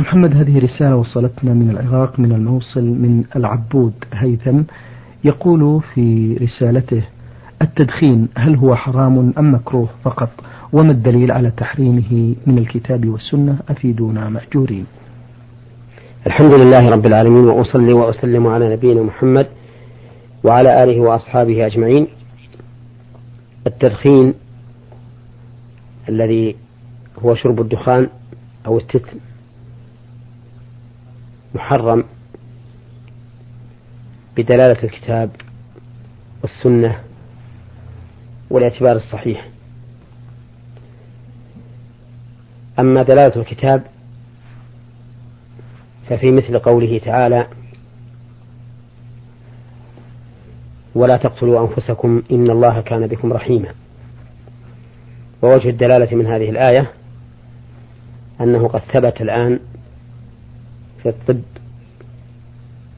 أخ محمد هذه رسالة وصلتنا من العراق من الموصل من العبود هيثم. يقول في رسالته التدخين هل هو حرام أم مكروه فقط؟ وما الدليل على تحريمه من الكتاب والسنة؟ أفيدونا مأجورين. الحمد لله رب العالمين وأصلي وأسلم على نبينا محمد وعلى آله وأصحابه أجمعين. التدخين الذي هو شرب الدخان أو التتن محرم بدلالة الكتاب والسنة والاعتبار الصحيح. أما دلالة الكتاب ففي مثل قوله تعالى ولا تقتلوا أنفسكم إن الله كان بكم رحيما ووجه الدلالة من هذه الآية أنه قد ثبت الآن في الطب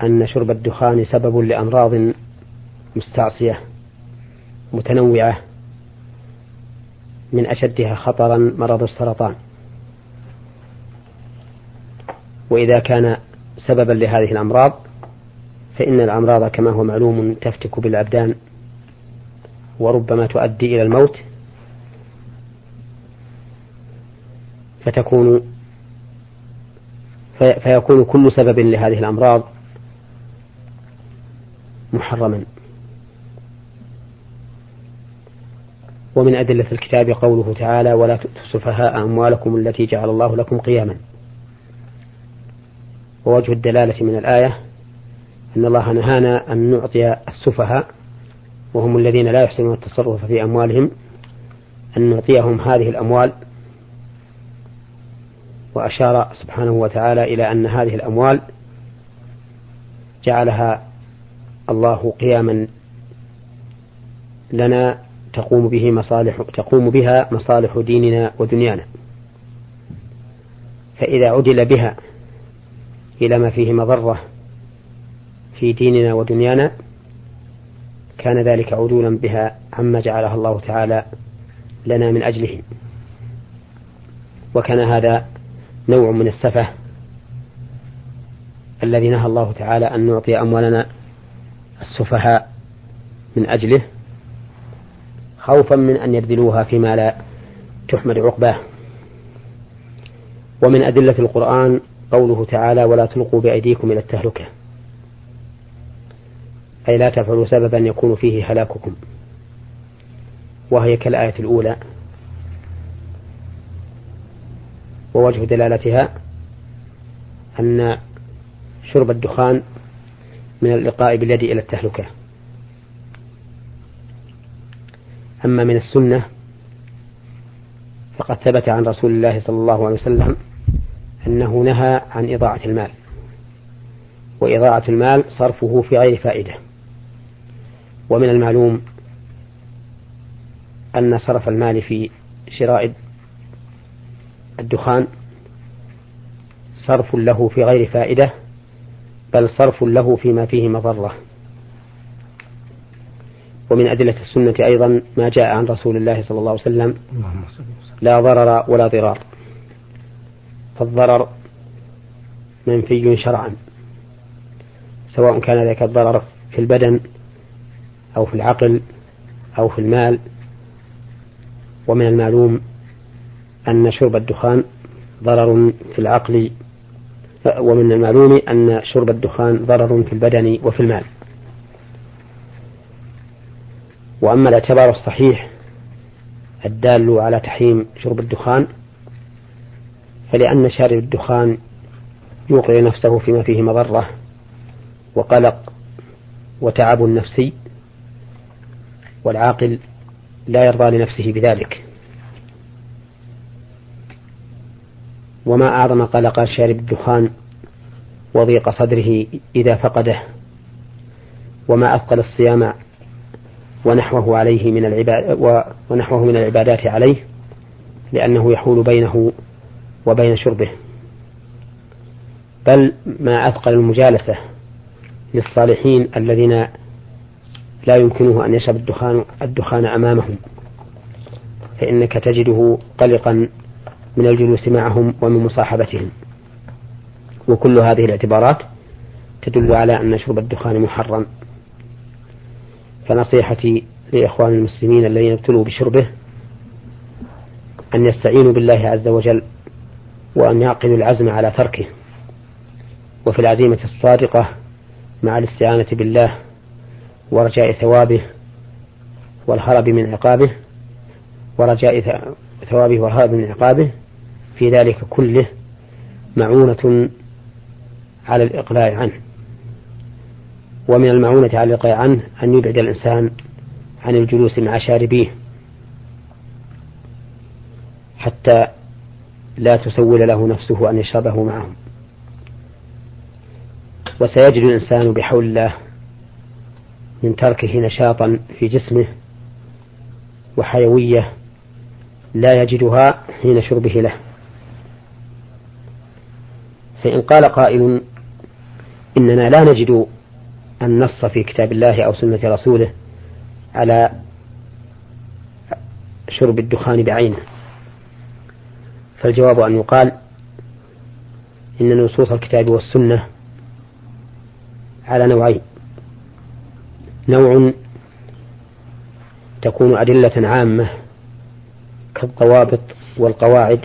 أن شرب الدخان سبب لأمراض مستعصية متنوعة من أشدها خطرا مرض السرطان. وإذا كان سببا لهذه الأمراض فإن الأمراض كما هو معلوم تفتك بالأبدان وربما تؤدي إلى الموت فتكون فيكون كل سبب لهذه الأمراض محرما. ومن أدلة الكتاب قوله تعالى ولا تؤتوا السفهاء أموالكم التي جعل الله لكم قياما. ووجه الدلالة من الآية أن الله نهانا أن نعطي السفهاء وهم الذين لا يحسنون التصرف في أموالهم أن نعطيهم هذه الأموال وأشار سبحانه وتعالى إلى أن هذه الأموال جعلها الله قياما لنا تقوم به مصالح تقوم بها مصالح ديننا ودنيانا. فإذا عدل بها إلى ما فيه مضرة في ديننا ودنيانا كان ذلك عدولا بها عما جعلها الله تعالى لنا من أجله. وكان هذا نوع من السفة الذي نهى الله تعالى أن نعطي أموالنا السفهاء من أجله خوفا من أن يبذلوها فيما لا تحمد عقباه. ومن أدلة القرآن قوله تعالى ولا تلقوا بأيديكم إلى التهلكة أي لا تفعلوا سببا يكون فيه هلاككم. وهي كالآية الأولى ووجه دلالتها أن شرب الدخان من الإلقاء باليد إلى التهلكة. أما من السنة فقد ثبت عن رسول الله صلى الله عليه وسلم أنه نهى عن إضاعة المال وإضاعة المال صرفه في غير فائدة. ومن المعلوم أن صرف المال في شراء الدخان صرف له في غير فائدة بل صرف له فيما فيه مضرة. ومن أدلة السنة أيضا ما جاء عن رسول الله صلى الله عليه وسلم لا ضرر ولا ضرار. فالضرر منفي شرعا سواء كان ذلك الضرر في البدن أو في العقل أو في المال ومن المعلوم أن شرب الدخان ضرر في العقل ومن المعلوم أن شرب الدخان ضرر في البدن وفي المال. وأما الاعتبار الصحيح الدال على تحريم شرب الدخان فلأن شارب الدخان يوقع نفسه فيما فيه مضرة وقلق وتعب نفسي والعاقل لا يرضى لنفسه بذلك. وما أعظم قلق شارب الدخان وضيق صدره إذا فقده وما أثقل الصيام ونحوه عليه من العباد ونحوه من العبادات عليه لأنه يحول بينه وبين شربه. بل ما أثقل المجالسة للصالحين الذين لا يمكنه أن يشرب الدخان الدخان أمامهم فإنك تجده قلقا من الجلوس معهم ومن مصاحبتهم. وكل هذه الاعتبارات تدل على أن شرب الدخان محرم. فنصيحتي لإخوان المسلمين الذين ابتلوا بشربه أن يستعينوا بالله عز وجل وأن يعقدوا العزم على تركه. وفي العزيمة الصادقة مع الاستعانة بالله ورجاء ثوابه والهرب من عقابه ورجاء ثوابه والهرب من عقابه في ذلك كله معونة على الإقلاع عنه. ومن المعونة على الإقلاع عنه أن يبعد الإنسان عن الجلوس مع شاربيه حتى لا تسول له نفسه أن يشربه معهم. وسيجد الإنسان بحول الله من تركه نشاطا في جسمه وحيوية لا يجدها حين شربه له. فإن قال قائل إننا لا نجد النص في كتاب الله أو سنة رسوله على شرب الدخان بعينه. فالجواب أن يقال إن نصوص الكتاب والسنة على نوعين. نوع تكون أدلة عامة كالضوابط والقواعد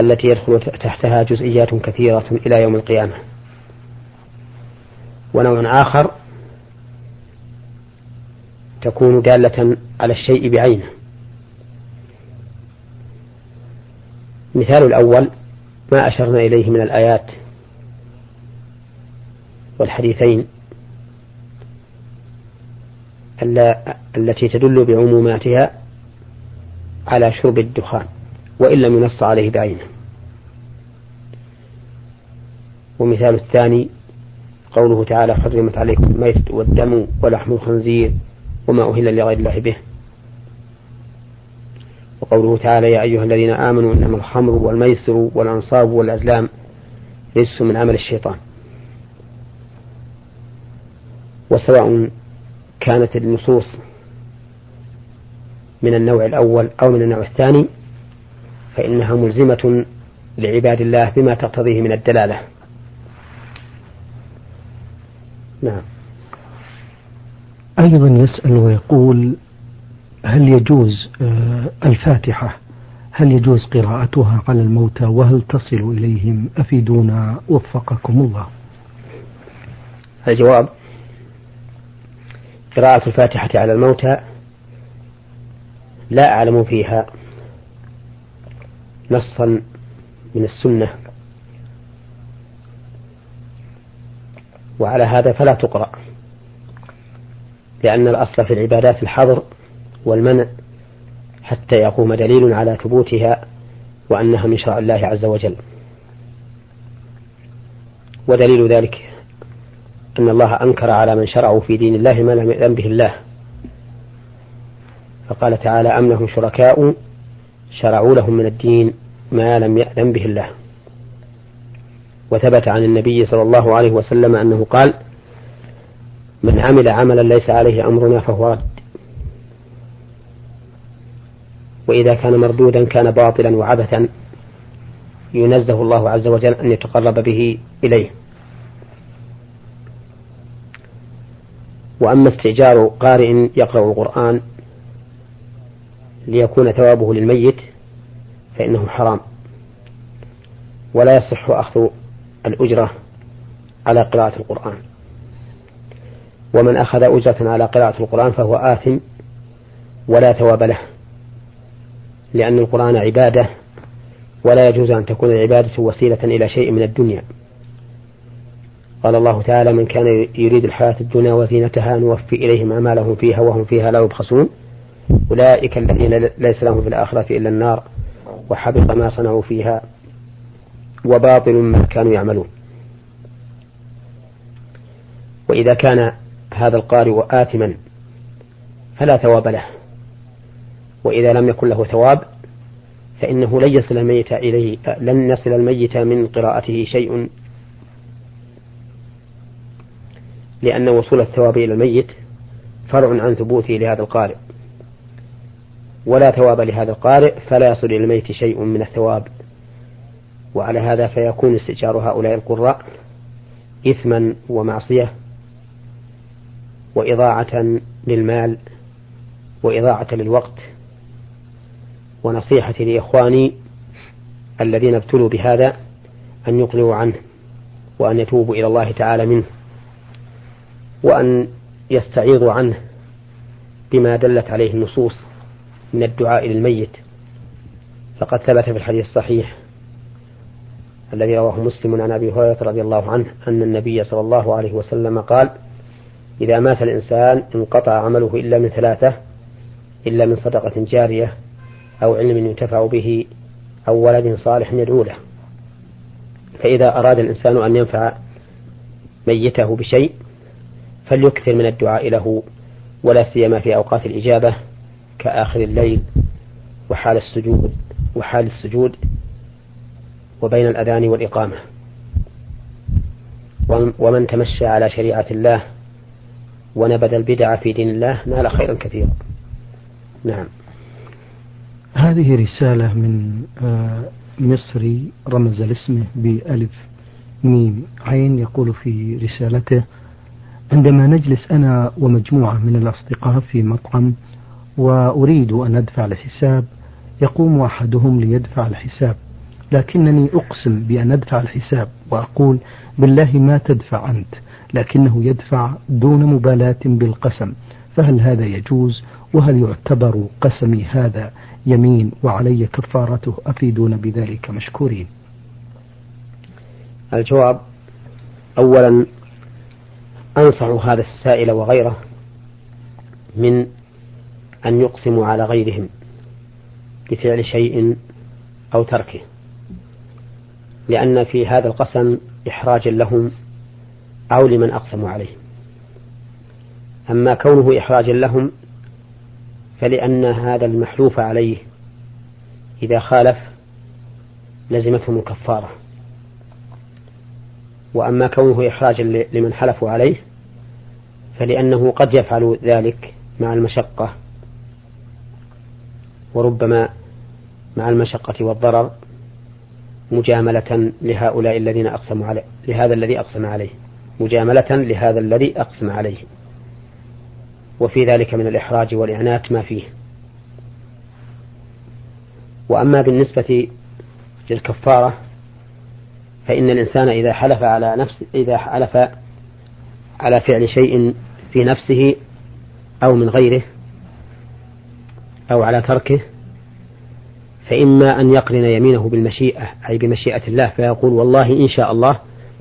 التي يدخل تحتها جزئيات كثيرة إلى يوم القيامة. ونوع آخر تكون دالة على الشيء بعينه. مثال الأول ما أشرنا إليه من الآيات والحديثين التي تدل بعموماتها على شرب الدخان. وإن لم ينص عليه بعينه. ومثال الثاني قوله تعالى حرمت عليكم الميت والدم ولحم الخنزير وما أهل لغير الله به. وقوله تعالى يا أيها الذين آمنوا إنما الخمر والميسر والأنصاب والأزلام رجس من عمل الشيطان. وسواء كانت النصوص من النوع الأول أو من النوع الثاني فإنها ملزمة لعباد الله بما تقتضيه من الدلالة. نعم. أيضا يسأل ويقول هل يجوز آه، الفاتحة؟ هل يجوز قراءتها على الموتى؟ وهل تصل إليهم؟ أفيدونا وفقكم الله. الجواب قراءة الفاتحة على الموتى لا أعلم فيها. نصا من السنة. وعلى هذا فلا تقرأ لأن الأصل في العبادات الحظر والمنع حتى يقوم دليل على ثبوتها وأنها من شرع الله عز وجل. ودليل ذلك أن الله أنكر على من شرعوا في دين الله ما لم يأذن به الله. فقال تعالى أم لهم شركاء شرعوا لهم من الدين ما لم يأذن به الله. وثبت عن النبي صلى الله عليه وسلم أنه قال من عمل عملا ليس عليه أمرنا فهو رد. وإذا كان مردودا كان باطلا وعبثا ينزه الله عز وجل أن يتقرب به إليه. وأما استئجار قارئ يقرأ القرآن ليكون ثوابه للميت فإنه حرام. ولا يصح أخذ الأجرة على قراءة القرآن. ومن أخذ أجرة على قراءة القرآن فهو آثم ولا ثواب له لأن القرآن عبادة ولا يجوز أن تكون العبادة وسيلة إلى شيء من الدنيا. قال الله تعالى من كان يريد الحياة الدنيا وزينتها نوفي إليهم أعمالهم فيها وهم فيها لا يبخسون. أولئك الذين ليس لهم في الآخرة إلا النار وحبط ما صنعوا فيها. وباطل ما كانوا يعملون. وإذا كان هذا القارئ آثما فلا ثواب له. وإذا لم يكن له ثواب فإنه لن يصل الميت إليه لن يصل الميت من قراءته شيء. لأن وصول الثواب إلى الميت فرع عن ثبوته لهذا القارئ. ولا ثواب لهذا القارئ فلا يصل إلى الميت شيء من الثواب. وعلى هذا فيكون استئجار هؤلاء القراء إثما ومعصية وإضاعة للمال وإضاعة للوقت ونصيحة لإخواني الذين ابتلوا بهذا أن يقلعوا عنه وأن يتوبوا إلى الله تعالى منه وأن يستعيضوا عنه بما دلت عليه النصوص من الدعاء للميت. فقد ثبت في الحديث الصحيح الذي رواه مسلم عن أبي هريرة رضي الله عنه أن النبي صلى الله عليه وسلم قال إذا مات الإنسان انقطع عمله إلا من ثلاثة إلا من صدقة جارية أو علم ينتفع به أو ولد صالح يدعو له. فإذا أراد الإنسان أن ينفع ميته بشيء فليكثر من الدعاء له ولا سيما في أوقات الإجابة كآخر الليل وحال السجود وحال السجود وبين الأذان والإقامة. ومن تمشى على شريعة الله ونبذ البدع في دين الله نال خيرا كثيرا. نعم. هذه رسالة من آه، مصري رمز لاسمه بألف ميم عين يقول في رسالته عندما نجلس أنا ومجموعة من الأصدقاء في مطعم وأريد أن أدفع الحساب يقوم أحدهم ليدفع الحساب. لكنني أقسم بأن أدفع الحساب وأقول بالله ما تدفع أنت لكنه يدفع دون مبالاة بالقسم. فهل هذا يجوز؟ وهل يعتبر قسمي هذا يمين وعلي كفارته؟ أفيدون بذلك مشكورين. الجواب أولا أنصح هذا السائل وغيره من أن يقسموا على غيرهم بفعل شيء أو تركه. لأن في هذا القسم إحراجا لهم أو لمن أقسموا عليه. أما كونه إحراجا لهم فلأن هذا المحلوف عليه إذا خالف لزمتهم الكفارة. وأما كونه إحراجا لمن حلفوا عليه فلأنه قد يفعل ذلك مع المشقة وربما مع المشقة والضرر مجاملة لهؤلاء الذين أقسموا عليه لهذا الذي أقسم عليه. مجاملة لهذا الذي أقسم عليه. وفي ذلك من الإحراج والإعنات ما فيه. وأما بالنسبة للكفارة فإن الإنسان إذا حلف على نفس إذا حلف على فعل شيء في نفسه أو من غيره أو على تركه فإما أن يقرن يمينه بالمشيئة أي بمشيئة الله فيقول والله إن شاء الله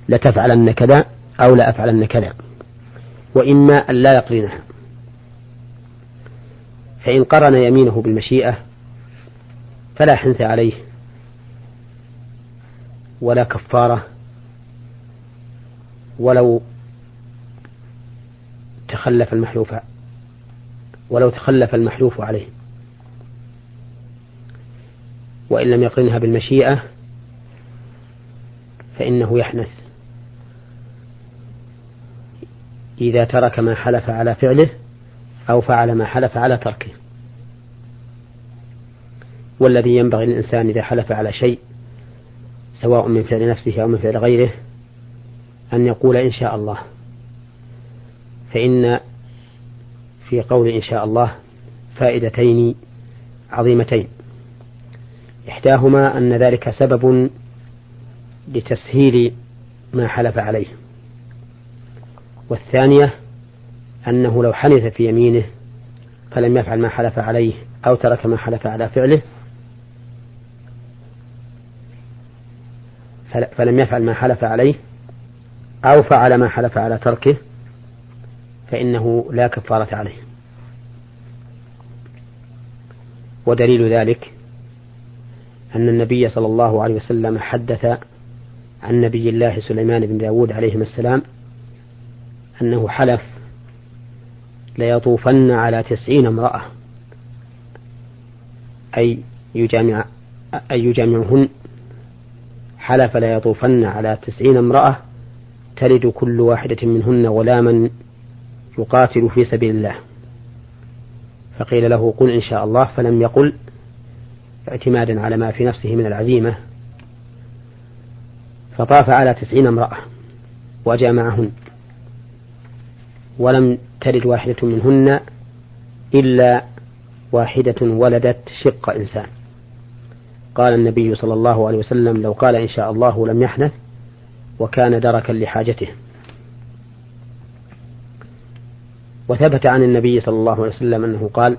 لتفعلن كذا أو لا أفعلن كذا. وإما أن لا يقرنها. فإن قرن يمينه بالمشيئة فلا حنث عليه ولا كفارة ولو تخلف المحلوف ولو تخلف المحلوف عليه. وإن لم يقرنها بالمشيئة فإنه يحنث. إذا ترك ما حلف على فعله أو فعل ما حلف على تركه. والذي ينبغي للإنسان إذا حلف على شيء سواء من فعل نفسه أو من فعل غيره أن يقول إن شاء الله. فإن في قول إن شاء الله فائدتين عظيمتين. إحداهما أن ذلك سبب لتسهيل ما حلف عليه. والثانية أنه لو حنث في يمينه فلم يفعل ما حلف عليه أو ترك ما حلف على فعله فلم يفعل ما حلف عليه أو فعل ما حلف على تركه فإنه لا كفارة عليه. ودليل ذلك أن النبي صلى الله عليه وسلم حدث عن نبي الله سليمان بن داود عليهما السلام أنه حلف ليطوفن على تسعين امرأة أي يجامع أي يجامعهن. حلف ليطوفن على تسعين امرأة تلد كل واحدة منهن غلاما يقاتل في سبيل الله. فقيل له قل إن شاء الله فلم يقل. اعتمادا على ما في نفسه من العزيمة فطاف على تسعين امرأة وجامعهن ولم تلد واحدة منهن إلا واحدة ولدت شق إنسان. قال النبي صلى الله عليه وسلم لو قال إن شاء الله لم يحنث وكان دركا لحاجته. وثبت عن النبي صلى الله عليه وسلم أنه قال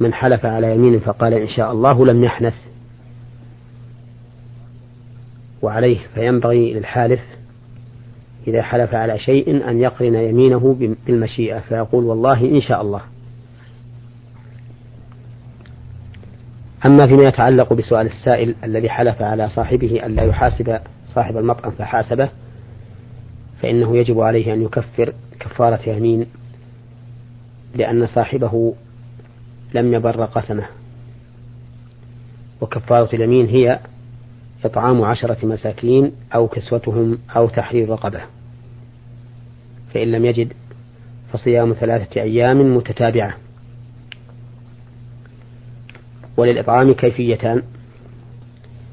من حلف على يمين فقال إن شاء الله لم يحنث. وعليه فينبغي للحالف إذا حلف على شيء أن يقرن يمينه بالمشيئة فيقول والله إن شاء الله. أما فيما يتعلق بسؤال السائل الذي حلف على صاحبه أن لا يحاسب صاحب المطعم فحاسبه فإنه يجب عليه أن يكفر كفارة يمين لأن صاحبه لم يبر قسمه. وكفارة اليمين هي إطعام عشرة مساكين أو كسوتهم أو تحرير رقبة. فإن لم يجد فصيام ثلاثة أيام متتابعة. وللإطعام كيفيتان.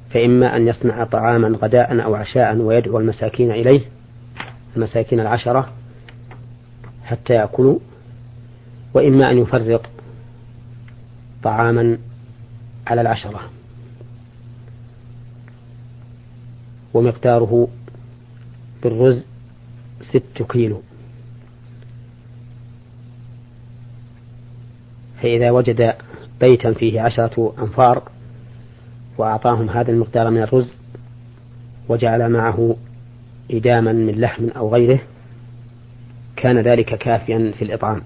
فإما أن يصنع طعاما غداء أو عشاء ويدعو المساكين إليه المساكين العشرة حتى يأكلوا. وإما أن يفرط طعاما على العشرة. ومقداره بالرز ست كيلو. فإذا وجد بيتا فيه عشرة أنفار وأعطاهم هذا المقدار من الرز وجعل معه إداما من لحم أو غيره كان ذلك كافيا في الإطعام.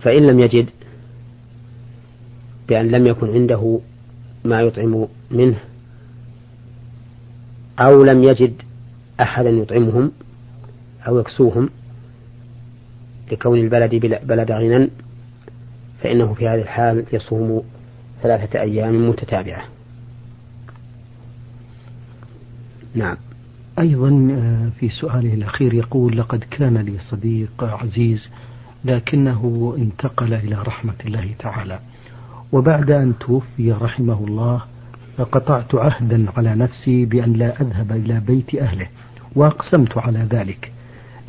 فإن لم يجد بأن لم يكن عنده ما يطعم منه أو لم يجد أحدا يطعمهم أو يكسوهم لكون البلد بلد غنى فإنه في هذه الحال يصوم ثلاثة أيام متتابعة. نعم. أيضا آه، في سؤاله الأخير يقول لقد كان لي صديق عزيز لكنه انتقل إلى رحمة الله تعالى. وبعد أن توفي رحمه الله قطعت عهدا على نفسي بأن لا أذهب إلى بيت أهله وأقسمت على ذلك.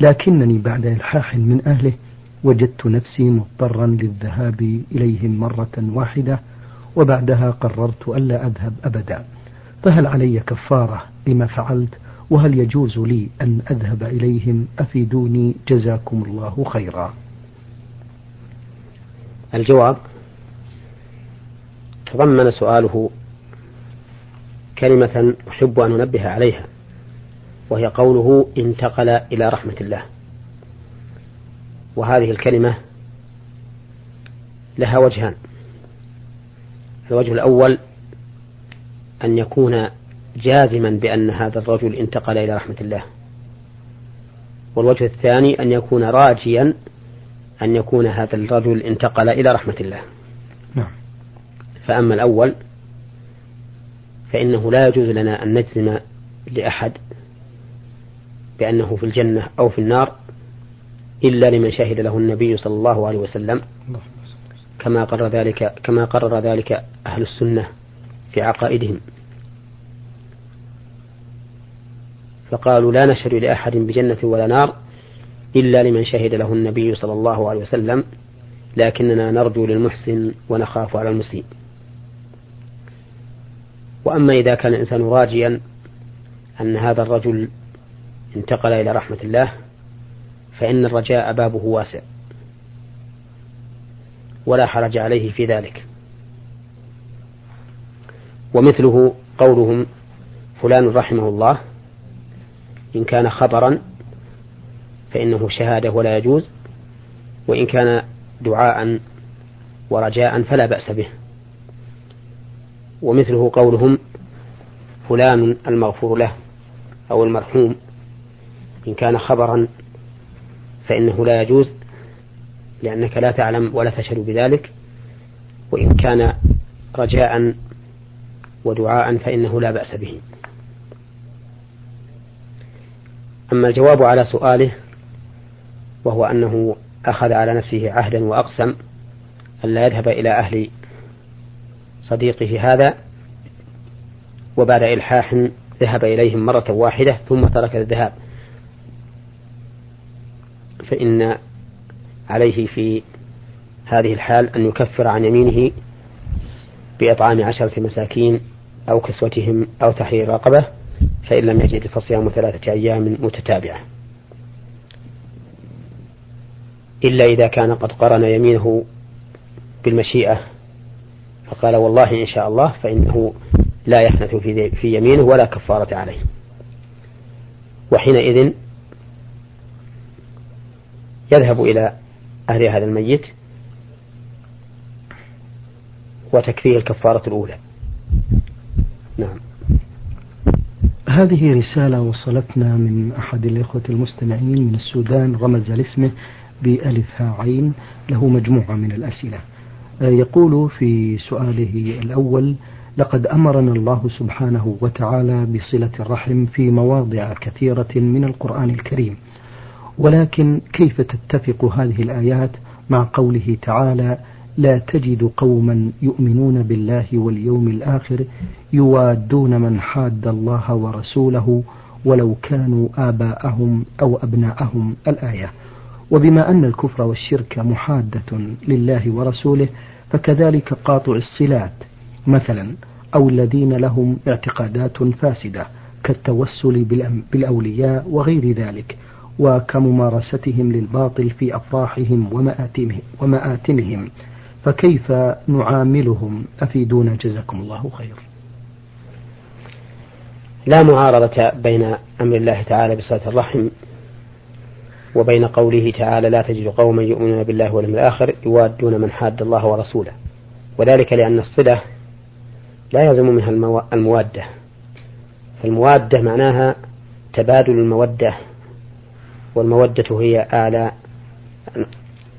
لكنني بعد إلحاح من أهله وجدت نفسي مضطرا للذهاب إليهم مرة واحدة وبعدها قررت ألا أذهب أبدا. فهل علي كفارة لما فعلت؟ وهل يجوز لي أن أذهب إليهم؟ أفيدوني جزاكم الله خيرا. الجواب تضمن سؤاله كلمة أحب أن أنبه عليها وهي قوله انتقل إلى رحمة الله. وهذه الكلمة لها وجهان. الوجه الأول أن يكون جازما بأن هذا الرجل انتقل إلى رحمة الله. والوجه الثاني أن يكون راجيا أن يكون هذا الرجل انتقل إلى رحمة الله. نعم. فأما الأول فإنه لا يجوز لنا أن نجزم لأحد بأنه في الجنة أو في النار إلا لمن شهد له النبي صلى الله عليه وسلم. كما قرر ذلك كما قرر ذلك أهل السنة في عقائدهم. فقالوا لا نشهد لأحد بجنة ولا نار إلا لمن شهد له النبي صلى الله عليه وسلم لكننا نرجو للمحسن ونخاف على المسيء. وأما إذا كان الإنسان راجيا أن هذا الرجل انتقل إلى رحمة الله فإن الرجاء بابه واسع. ولا حرج عليه في ذلك. ومثله قولهم فلان رحمه الله إن كان خبرا فإنه شهادة ولا يجوز وإن كان دعاء ورجاء فلا بأس به. ومثله قولهم فلان المغفور له أو المرحوم إن كان خبرا فإنه لا يجوز لأنك لا تعلم ولا تشهد بذلك. وإن كان رجاء ودعاء فإنه لا بأس به. أما الجواب على سؤاله وهو أنه أخذ على نفسه عهدا وأقسم أن لا يذهب إلى أهل صديقه هذا وبعد إلحاح ذهب إليهم مرة واحدة ثم ترك الذهاب. فإن عليه في هذه الحال أن يكفر عن يمينه بإطعام عشرة مساكين أو كسوتهم أو تحرير رقبة فإن لم يجد فصيام ثلاثة أيام متتابعة. إلا إذا كان قد قرن يمينه بالمشيئة. فقال والله إن شاء الله فإنه لا يحنث في يمينه ولا كفارة عليه. وحينئذ يذهب إلى أهل هذا الميت وتكفيه الكفارة الأولى. نعم. هذه رسالة وصلتنا من أحد الإخوة المستمعين من السودان رمز لاسمه بألف ها عين له مجموعة من الأسئلة. آه، يقول في سؤاله الأول لقد أمرنا الله سبحانه وتعالى بصلة الرحم في مواضع كثيرة من القرآن الكريم. ولكن كيف تتفق هذه الآيات مع قوله تعالى لا تجد قوما يؤمنون بالله واليوم الآخر يوادون من حاد الله ورسوله ولو كانوا آباءهم أو أبناءهم الآية. وبما أن الكفر والشرك محادة لله ورسوله فكذلك قاطع الصلات مثلا أو الذين لهم اعتقادات فاسدة كالتوسل بالأولياء وغير ذلك وكممارستهم للباطل في أفراحهم ومآتمهم, فكيف نعاملهم؟ أفيدونا جزاكم الله خير لا معارضة بين أمر الله تعالى بصلة الرحم وبين قوله تعالى لا تجد قوما يؤمنون بالله واليوم الآخر يوادون من حاد الله ورسوله. وذلك لأن الصلة لا يلزم منها الموادة. فالموادة معناها تبادل المودة والمودة هي أعلى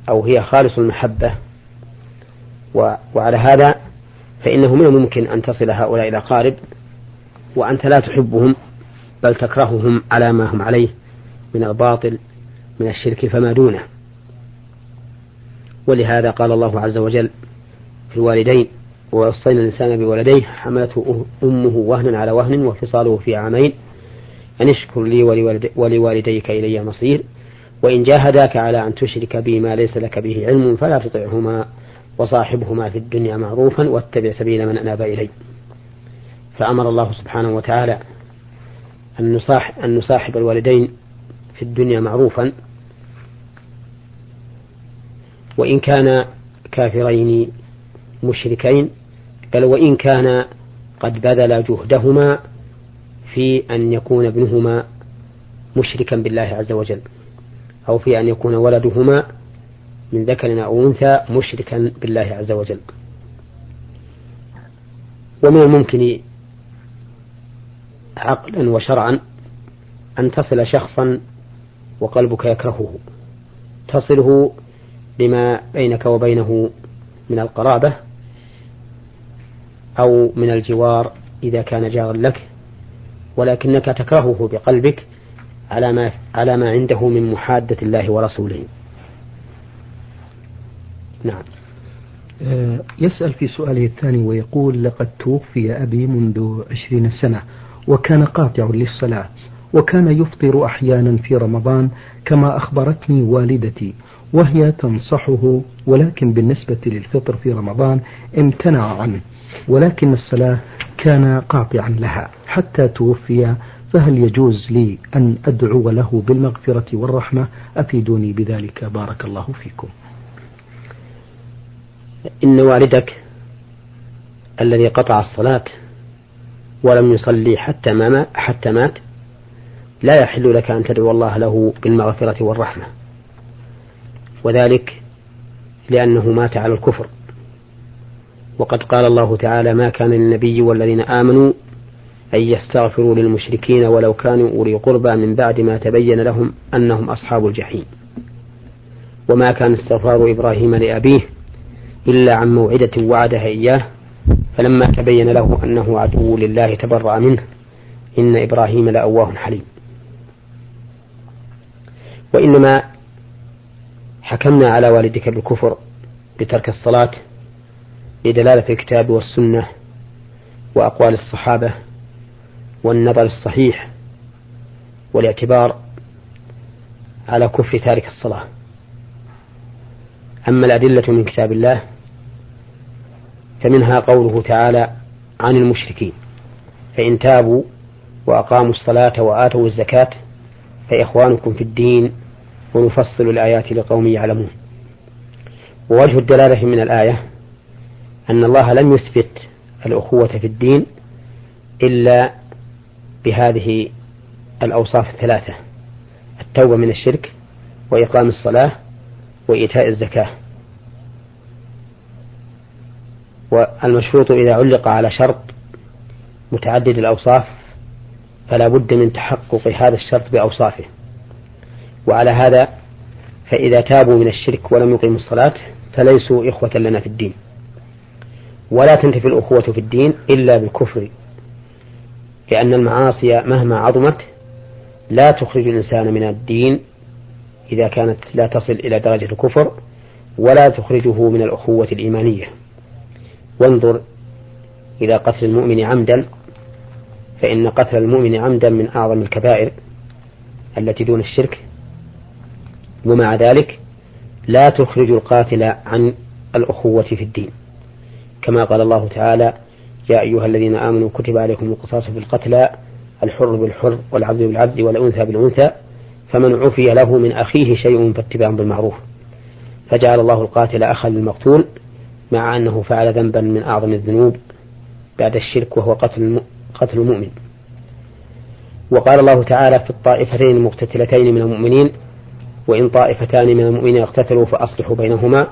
أو هي خالص المحبة. وعلى هذا فإنه من الممكن أن تصل هؤلاء إلى قارب وأنت لا تحبهم بل تكرههم على ما هم عليه من الباطل من الشرك فما دونه. ولهذا قال الله عز وجل في الوالدين ووصينا الإنسان بولديه حملته أمه وهنا على وهن وفصاله في عامين أن اشكر لي ولوالديك إلي المصير وإن جاهداك على أن تشرك بي ما ليس لك به علم فلا تطعهما وصاحبهما في الدنيا معروفا واتبع سبيل من أناب إلي. فأمر الله سبحانه وتعالى أن نصاحب, أن نصاحب الوالدين في الدنيا معروفا. وإن كان كافرين مشركين بل وإن كان قد بذل جهدهما في أن يكون ابنهما مشركا بالله عز وجل أو في أن يكون ولدهما من ذكر أو أنثى مشركا بالله عز وجل. ومن الممكن عقلا وشرعا أن تصل شخصا وقلبك يكرهه تصله لما بينك وبينه من القرابة أو من الجوار إذا كان جارا لك ولكنك تكرهه بقلبك على ما على ما عنده من محادة الله ورسوله. نعم. آه، يسأل في سؤاله الثاني ويقول لقد توفي أبي منذ عشرين سنة وكان قاطع للصلاة وكان يفطر أحيانا في رمضان كما أخبرتني والدتي وهي تنصحه ولكن بالنسبة للفطر في رمضان امتنع عنه ولكن الصلاة كان قاطعا لها حتى توفي فهل يجوز لي أن أدعو له بالمغفرة والرحمة؟ أفيدوني بذلك. بارك الله فيكم. إن والدك الذي قطع الصلاة ولم يصلي حتى ما حتى مات لا يحل لك أن تدعو الله له بالمغفرة والرحمة. وذلك لأنه مات على الكفر. وقد قال الله تعالى ما كان للنبي والذين آمنوا أن يستغفروا للمشركين ولو كانوا أولي قربى من بعد ما تبين لهم أنهم أصحاب الجحيم. وما كان استغفار إبراهيم لأبيه إلا عن موعدة وعدها إياه فلما تبين له أنه عدو لله تبرأ منه إن إبراهيم لأواه حليم. وإنما حكمنا على والدك بالكفر بترك الصلاة لدلالة الكتاب والسنة وأقوال الصحابة والنظر الصحيح والاعتبار على كفر تارك الصلاة. أما الأدلة من كتاب الله فمنها قوله تعالى عن المشركين فإن تابوا وأقاموا الصلاة وآتوا الزكاة فإخوانكم في الدين ونفصل الآيات لقوم يعلمون. ووجه الدلالة من الآية أن الله لم يثبت الأخوة في الدين إلا بهذه الأوصاف الثلاثة التوبة من الشرك وإقام الصلاة وإيتاء الزكاة. والمشروط إذا علق على شرط متعدد الأوصاف فلا بد من تحقق هذا الشرط بأوصافه. وعلى هذا فإذا تابوا من الشرك ولم يقيموا الصلاة فليسوا إخوة لنا في الدين. ولا تنتفي الأخوة في الدين إلا بالكفر لأن المعاصي مهما عظمت لا تخرج الإنسان من الدين إذا كانت لا تصل إلى درجة الكفر ولا تخرجه من الأخوة الإيمانية. وانظر إلى قتل المؤمن عمدا فإن قتل المؤمن عمدا من أعظم الكبائر التي دون الشرك. ومع ذلك لا تخرج القاتل عن الأخوة في الدين. كما قال الله تعالى يا أيها الذين آمنوا كتب عليكم القصاص في القتلى الحر بالحر والعبد بالعبد والأنثى بالأنثى فمن عفي له من أخيه شيء فاتباع بالمعروف. فجعل الله القاتل أخا للمقتول مع أنه فعل ذنبا من أعظم الذنوب بعد الشرك وهو قتل قتل المؤمن. وقال الله تعالى في الطائفتين المقتتلتين من المؤمنين وإن طائفتان من المؤمنين اقتتلوا فأصلحوا بينهما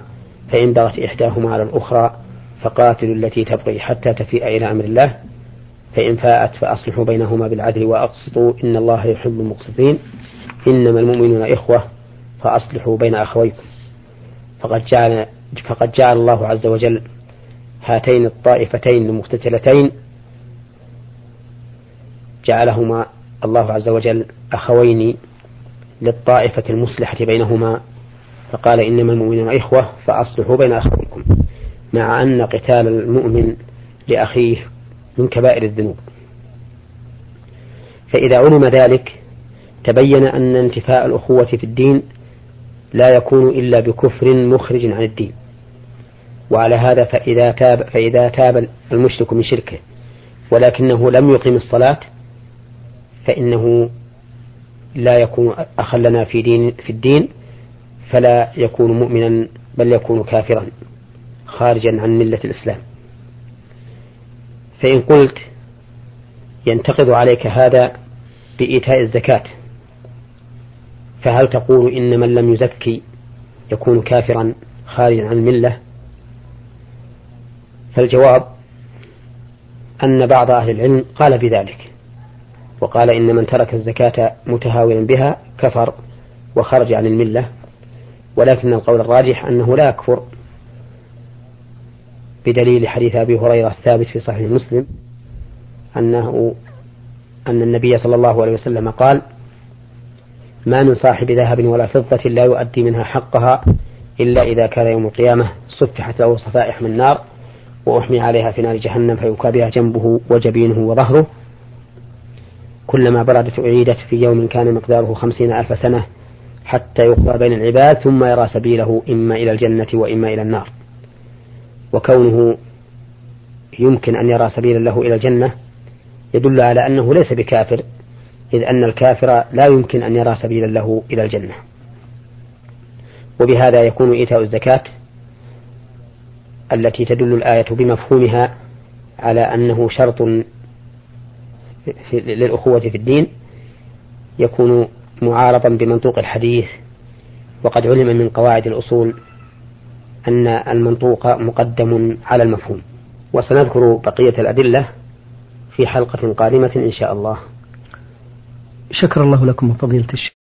فإن بغت إحداهما على الأخرى فقاتلوا التي تبغي حتى تفيء إلى أمر الله فإن فاءت فأصلحوا بينهما بالعدل وأقسطوا إن الله يحب المقسطين إنما المؤمنون إخوة فأصلحوا بين أخويكم. فقد جعل فقد جعل الله عز وجل هاتين الطائفتين المقتتلتين جعلهما الله عز وجل أخوين للطائفة المصلحة بينهما فقال إنما المؤمنون إخوة فأصلحوا بين أخويكم مع أن قتال المؤمن لأخيه من كبائر الذنوب. فإذا علم ذلك تبين أن انتفاء الأخوة في الدين لا يكون إلا بكفر مخرج عن الدين. وعلى هذا فإذا تاب فإذا تاب المشرك من شركه ولكنه لم يقم الصلاة فإنه لا يكون أخا لنا في دين في الدين فلا يكون مؤمنا بل يكون كافرا خارجا عن ملة الإسلام. فإن قلت ينتقض عليك هذا بإيتاء الزكاة فهل تقول إن من لم يزكي يكون كافرا خارجا عن الملة فالجواب أن بعض أهل العلم قال بذلك. وقال إن من ترك الزكاة متهاونا بها كفر وخرج عن الملة ولكن القول الراجح أنه لا يكفر بدليل حديث أبي هريرة الثابت في صحيح مسلم أنه أن النبي صلى الله عليه وسلم قال ما من صاحب ذهب ولا فضة لا يؤدي منها حقها إلا إذا كان يوم القيامة صفحت له صفائح من نار وأحمي عليها في نار جهنم فيكى بها جنبه وجبينه وظهره كلما بردت أعيدت في يوم كان مقداره خمسين ألف سنة حتى يقضى بين العباد ثم يرى سبيله إما إلى الجنة وإما إلى النار. وكونه يمكن أن يرى سبيلا له إلى الجنة يدل على أنه ليس بكافر إذ أن الكافر لا يمكن أن يرى سبيلا له إلى الجنة. وبهذا يكون إيتاء الزكاة التي تدل الآية بمفهومها على أنه شرط للأخوة في الدين يكون معارضا بمنطوق الحديث وقد علم من قواعد الأصول أن المنطوق مقدم على المفهوم. وسنذكر بقية الأدلة في حلقة قادمة إن شاء الله. شكر الله لكم فضيلة الشيخ.